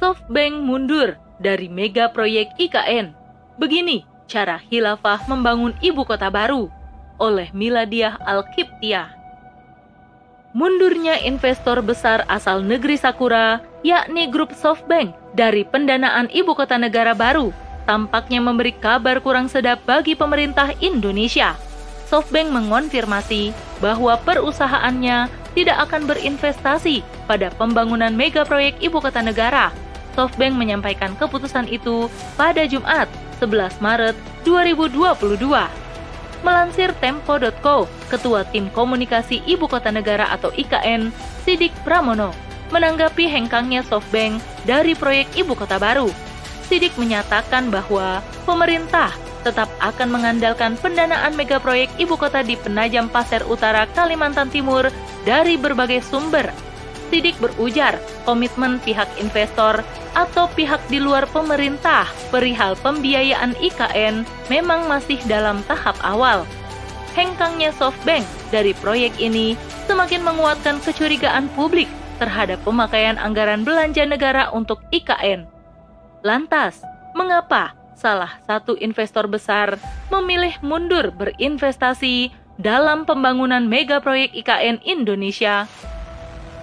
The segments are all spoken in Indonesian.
SoftBank mundur dari mega proyek IKN. Begini cara Hilafah membangun ibu kota baru oleh Miladiah Al-Kiptiah. Mundurnya investor besar asal negeri Sakura, yakni grup SoftBank, dari pendanaan ibu kota negara baru, tampaknya memberi kabar kurang sedap bagi pemerintah Indonesia. SoftBank mengonfirmasi bahwa perusahaannya tidak akan berinvestasi pada pembangunan mega proyek ibu kota negara. SoftBank menyampaikan keputusan itu pada Jumat, 11 Maret 2022. Melansir Tempo.co, Ketua Tim Komunikasi Ibu Kota Negara atau IKN, Sidik Pramono, menanggapi hengkangnya SoftBank dari proyek Ibu Kota Baru. Sidik menyatakan bahwa pemerintah tetap akan mengandalkan pendanaan mega proyek ibu kota di Penajam Pasir Utara, Kalimantan Timur dari berbagai sumber. Sidik berujar komitmen pihak investor atau pihak di luar pemerintah perihal pembiayaan IKN memang masih dalam tahap awal. Hengkangnya SoftBank dari proyek ini semakin menguatkan kecurigaan publik terhadap pemakaian anggaran belanja negara untuk IKN. Lantas, mengapa salah satu investor besar memilih mundur berinvestasi dalam pembangunan mega proyek IKN Indonesia?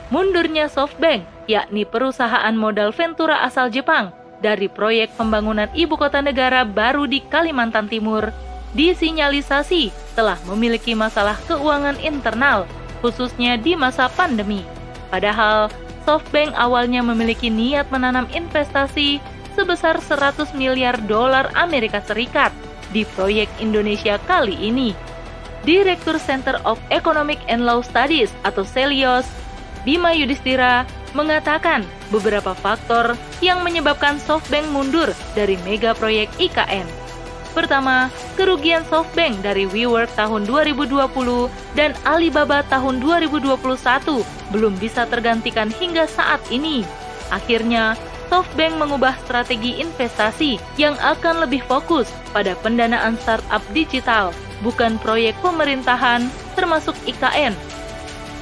Mundurnya SoftBank, yakni perusahaan modal Ventura asal Jepang, dari proyek pembangunan ibu kota negara baru di Kalimantan Timur, disinyalisasi telah memiliki masalah keuangan internal, khususnya di masa pandemi. Padahal, SoftBank awalnya memiliki niat menanam investasi sebesar 100 miliar dolar Amerika Serikat di proyek Indonesia kali ini. Direktur Center of Economic and Law Studies atau CELIOS, Bima Yudhistira mengatakan beberapa faktor yang menyebabkan SoftBank mundur dari mega proyek IKN. Pertama, kerugian SoftBank dari WeWork tahun 2020 dan Alibaba tahun 2021 belum bisa tergantikan hingga saat ini. Akhirnya, SoftBank mengubah strategi investasi yang akan lebih fokus pada pendanaan startup digital, bukan proyek pemerintahan termasuk IKN.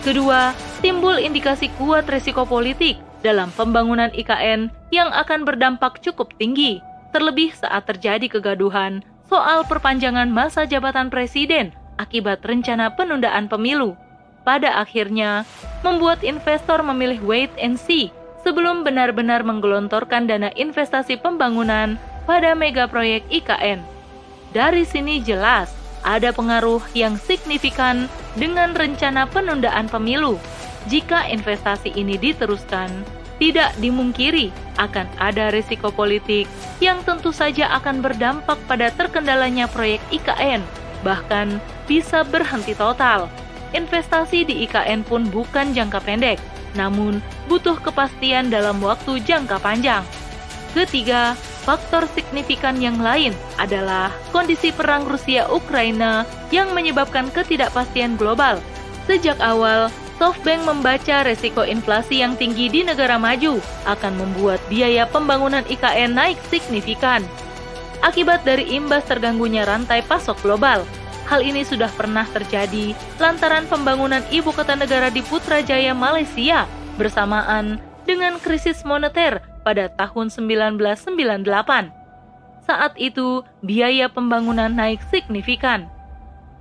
Kedua, timbul indikasi kuat resiko politik dalam pembangunan IKN yang akan berdampak cukup tinggi, terlebih saat terjadi kegaduhan soal perpanjangan masa jabatan presiden akibat rencana penundaan pemilu. Pada akhirnya, membuat investor memilih wait and see sebelum benar-benar menggelontorkan dana investasi pembangunan pada mega proyek IKN. Dari sini jelas ada pengaruh yang signifikan dengan rencana penundaan pemilu jika investasi ini diteruskan, tidak dimungkiri akan ada risiko politik yang tentu saja akan berdampak pada terkendalanya proyek IKN, bahkan bisa berhenti total. Investasi di IKN pun bukan jangka pendek, namun butuh kepastian dalam waktu jangka panjang. Ketiga, faktor signifikan yang lain adalah kondisi perang Rusia-Ukraina yang menyebabkan ketidakpastian global. Sejak awal, SoftBank membaca resiko inflasi yang tinggi di negara maju akan membuat biaya pembangunan IKN naik signifikan. Akibat dari imbas terganggunya rantai pasok global, hal ini sudah pernah terjadi lantaran pembangunan ibu kota negara di Putrajaya, Malaysia bersamaan dengan krisis moneter pada tahun 1998. Saat itu, biaya pembangunan naik signifikan.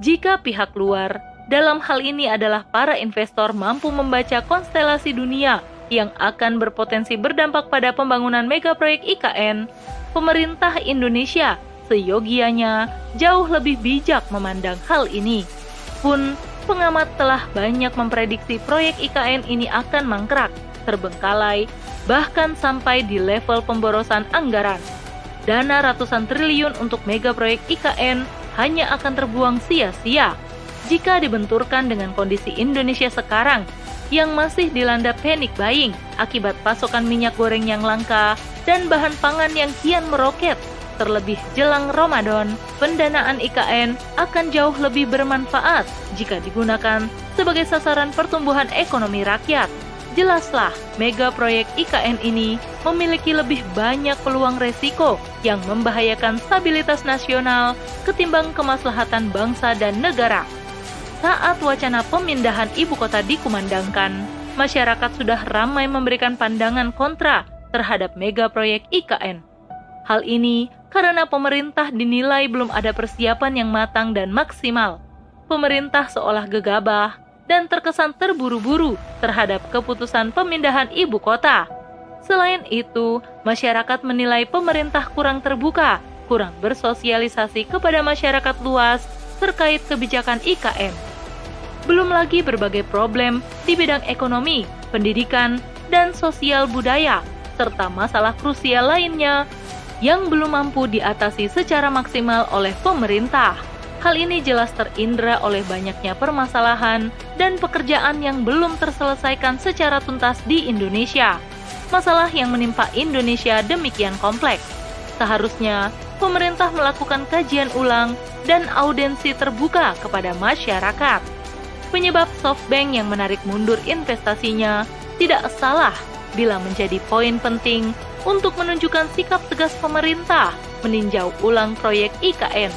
Jika pihak luar dalam hal ini adalah para investor mampu membaca konstelasi dunia yang akan berpotensi berdampak pada pembangunan mega proyek IKN, pemerintah Indonesia seyogianya jauh lebih bijak memandang hal ini. Pun, pengamat telah banyak memprediksi proyek IKN ini akan mangkrak, terbengkalai, bahkan sampai di level pemborosan anggaran. Dana ratusan triliun untuk mega proyek IKN hanya akan terbuang sia-sia jika dibenturkan dengan kondisi Indonesia sekarang yang masih dilanda panic buying akibat pasokan minyak goreng yang langka dan bahan pangan yang kian meroket. Terlebih jelang Ramadan, pendanaan IKN akan jauh lebih bermanfaat jika digunakan sebagai sasaran pertumbuhan ekonomi rakyat. Jelaslah, mega proyek IKN ini memiliki lebih banyak peluang resiko yang membahayakan stabilitas nasional ketimbang kemaslahatan bangsa dan negara. Saat wacana pemindahan ibu kota dikumandangkan, masyarakat sudah ramai memberikan pandangan kontra terhadap mega proyek IKN. Hal ini karena pemerintah dinilai belum ada persiapan yang matang dan maksimal. Pemerintah seolah gegabah dan terkesan terburu-buru terhadap keputusan pemindahan ibu kota. Selain itu, masyarakat menilai pemerintah kurang terbuka, kurang bersosialisasi kepada masyarakat luas terkait kebijakan IKN. Belum lagi berbagai problem di bidang ekonomi, pendidikan, dan sosial budaya, serta masalah krusial lainnya yang belum mampu diatasi secara maksimal oleh pemerintah. Hal ini jelas terindra oleh banyaknya permasalahan dan pekerjaan yang belum terselesaikan secara tuntas di Indonesia. Masalah yang menimpa Indonesia demikian kompleks. Seharusnya pemerintah melakukan kajian ulang dan audensi terbuka kepada masyarakat. Penyebab SoftBank yang menarik mundur investasinya tidak salah bila menjadi poin penting untuk menunjukkan sikap tegas pemerintah meninjau ulang proyek IKN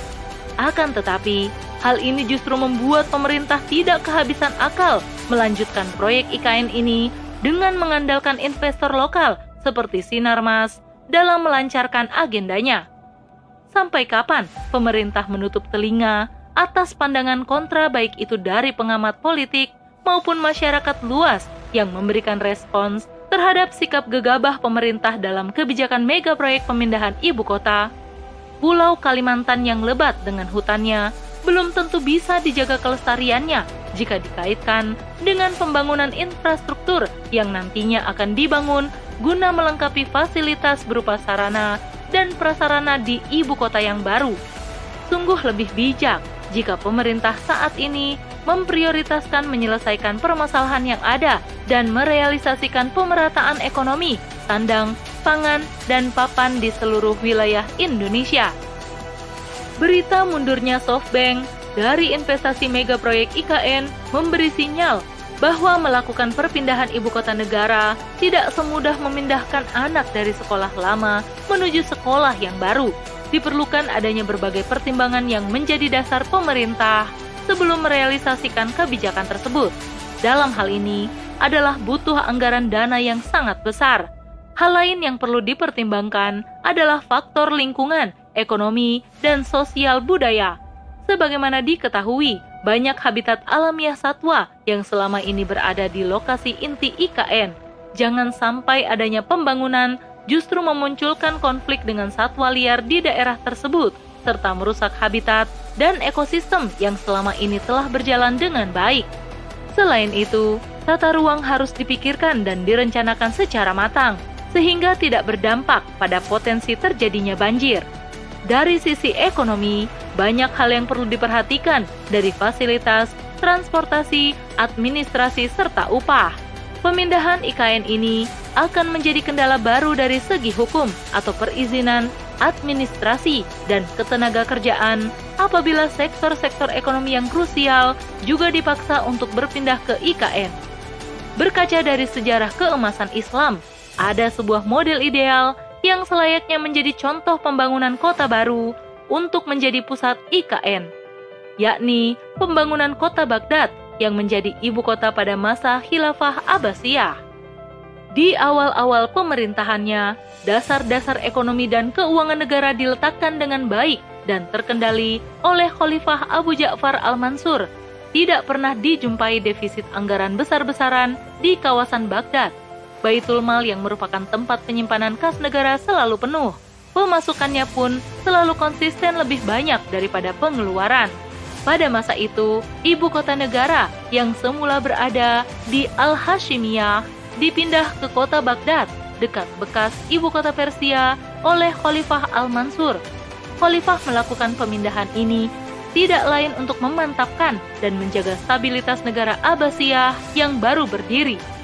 akan tetapi, hal ini justru membuat pemerintah tidak kehabisan akal melanjutkan proyek IKN ini dengan mengandalkan investor lokal seperti Sinarmas dalam melancarkan agendanya. Sampai kapan pemerintah menutup telinga atas pandangan kontra baik itu dari pengamat politik maupun masyarakat luas yang memberikan respons terhadap sikap gegabah pemerintah dalam kebijakan mega proyek pemindahan ibu kota Pulau Kalimantan yang lebat dengan hutannya belum tentu bisa dijaga kelestariannya jika dikaitkan dengan pembangunan infrastruktur yang nantinya akan dibangun guna melengkapi fasilitas berupa sarana dan prasarana di ibu kota yang baru. Sungguh lebih bijak jika pemerintah saat ini memprioritaskan menyelesaikan permasalahan yang ada dan merealisasikan pemerataan ekonomi, sandang, pangan, dan papan di seluruh wilayah Indonesia. Berita mundurnya SoftBank dari investasi mega proyek IKN memberi sinyal bahwa melakukan perpindahan ibu kota negara tidak semudah memindahkan anak dari sekolah lama menuju sekolah yang baru. Diperlukan adanya berbagai pertimbangan yang menjadi dasar pemerintah sebelum merealisasikan kebijakan tersebut. Dalam hal ini adalah butuh anggaran dana yang sangat besar Hal lain yang perlu dipertimbangkan adalah faktor lingkungan, ekonomi, dan sosial budaya. Sebagaimana diketahui, banyak habitat alamiah satwa yang selama ini berada di lokasi inti IKN. Jangan sampai adanya pembangunan justru memunculkan konflik dengan satwa liar di daerah tersebut, serta merusak habitat dan ekosistem yang selama ini telah berjalan dengan baik. Selain itu, tata ruang harus dipikirkan dan direncanakan secara matang, sehingga tidak berdampak pada potensi terjadinya banjir. Dari sisi ekonomi, banyak hal yang perlu diperhatikan dari fasilitas, transportasi, administrasi, serta upah. Pemindahan IKN ini akan menjadi kendala baru dari segi hukum atau perizinan, administrasi, dan ketenaga kerjaan apabila sektor-sektor ekonomi yang krusial juga dipaksa untuk berpindah ke IKN. Berkaca dari sejarah keemasan Islam ada sebuah model ideal yang selayaknya menjadi contoh pembangunan kota baru untuk menjadi pusat IKN, yakni pembangunan kota Baghdad yang menjadi ibu kota pada masa Khilafah Abbasiyah. Di awal-awal pemerintahannya, dasar-dasar ekonomi dan keuangan negara diletakkan dengan baik dan terkendali oleh Khalifah Abu Ja'far al-Mansur. Tidak pernah dijumpai defisit anggaran besar-besaran di kawasan Baghdad Baitul Mal yang merupakan tempat penyimpanan kas negara selalu penuh. Pemasukannya pun selalu konsisten lebih banyak daripada pengeluaran. Pada masa itu, ibu kota negara yang semula berada di Al-Hashimiyah dipindah ke kota Baghdad, dekat bekas ibu kota Persia oleh Khalifah Al-Mansur. Khalifah melakukan pemindahan ini tidak lain untuk memantapkan dan menjaga stabilitas negara Abbasiyah yang baru berdiri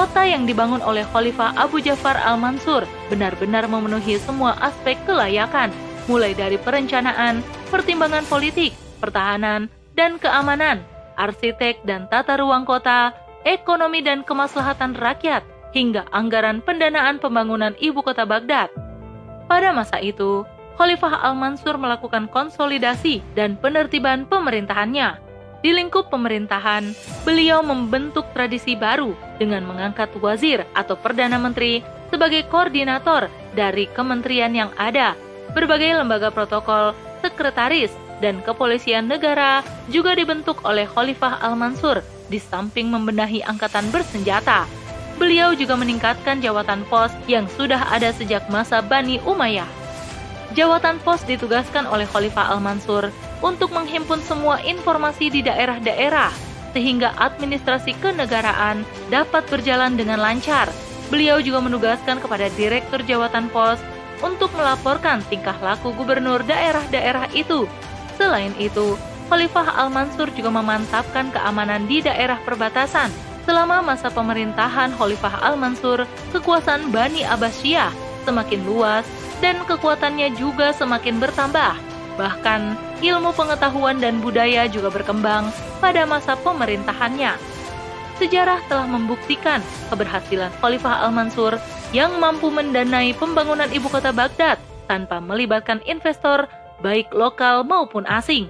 kota yang dibangun oleh Khalifah Abu Ja'far al-Mansur benar-benar memenuhi semua aspek kelayakan, mulai dari perencanaan, pertimbangan politik, pertahanan, dan keamanan, arsitek dan tata ruang kota, ekonomi dan kemaslahatan rakyat, hingga anggaran pendanaan pembangunan ibu kota Baghdad. Pada masa itu, Khalifah Al-Mansur melakukan konsolidasi dan penertiban pemerintahannya di lingkup pemerintahan, beliau membentuk tradisi baru dengan mengangkat wazir atau perdana menteri sebagai koordinator dari kementerian yang ada. Berbagai lembaga protokol, sekretaris, dan kepolisian negara juga dibentuk oleh Khalifah Al-Mansur di samping membenahi angkatan bersenjata. Beliau juga meningkatkan jawatan pos yang sudah ada sejak masa Bani Umayyah. Jawatan pos ditugaskan oleh Khalifah Al-Mansur untuk menghimpun semua informasi di daerah-daerah sehingga administrasi kenegaraan dapat berjalan dengan lancar. Beliau juga menugaskan kepada Direktur Jawatan Pos untuk melaporkan tingkah laku gubernur daerah-daerah itu. Selain itu, Khalifah Al-Mansur juga memantapkan keamanan di daerah perbatasan. Selama masa pemerintahan Khalifah Al-Mansur, kekuasaan Bani Abbasiyah semakin luas dan kekuatannya juga semakin bertambah. Bahkan, ilmu pengetahuan dan budaya juga berkembang pada masa pemerintahannya. Sejarah telah membuktikan keberhasilan Khalifah Al-Mansur yang mampu mendanai pembangunan ibu kota Baghdad tanpa melibatkan investor baik lokal maupun asing,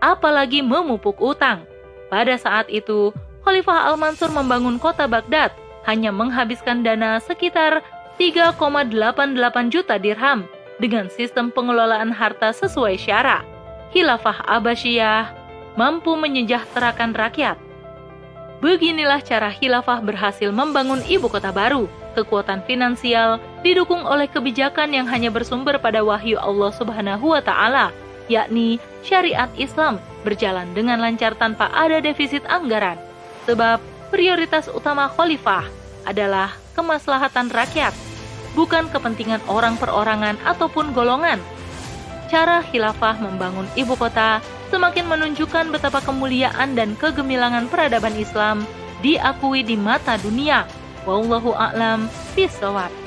apalagi memupuk utang. Pada saat itu, Khalifah Al-Mansur membangun kota Baghdad hanya menghabiskan dana sekitar 3,88 juta dirham dengan sistem pengelolaan harta sesuai syarat. Khilafah Abbasiyah mampu menyejahterakan rakyat. Beginilah cara khilafah berhasil membangun ibu kota baru. Kekuatan finansial didukung oleh kebijakan yang hanya bersumber pada wahyu Allah Subhanahu wa taala, yakni syariat Islam berjalan dengan lancar tanpa ada defisit anggaran. Sebab prioritas utama khalifah adalah kemaslahatan rakyat bukan kepentingan orang perorangan ataupun golongan. Cara khilafah membangun ibu kota semakin menunjukkan betapa kemuliaan dan kegemilangan peradaban Islam diakui di mata dunia. Wallahu a'lam bishawab.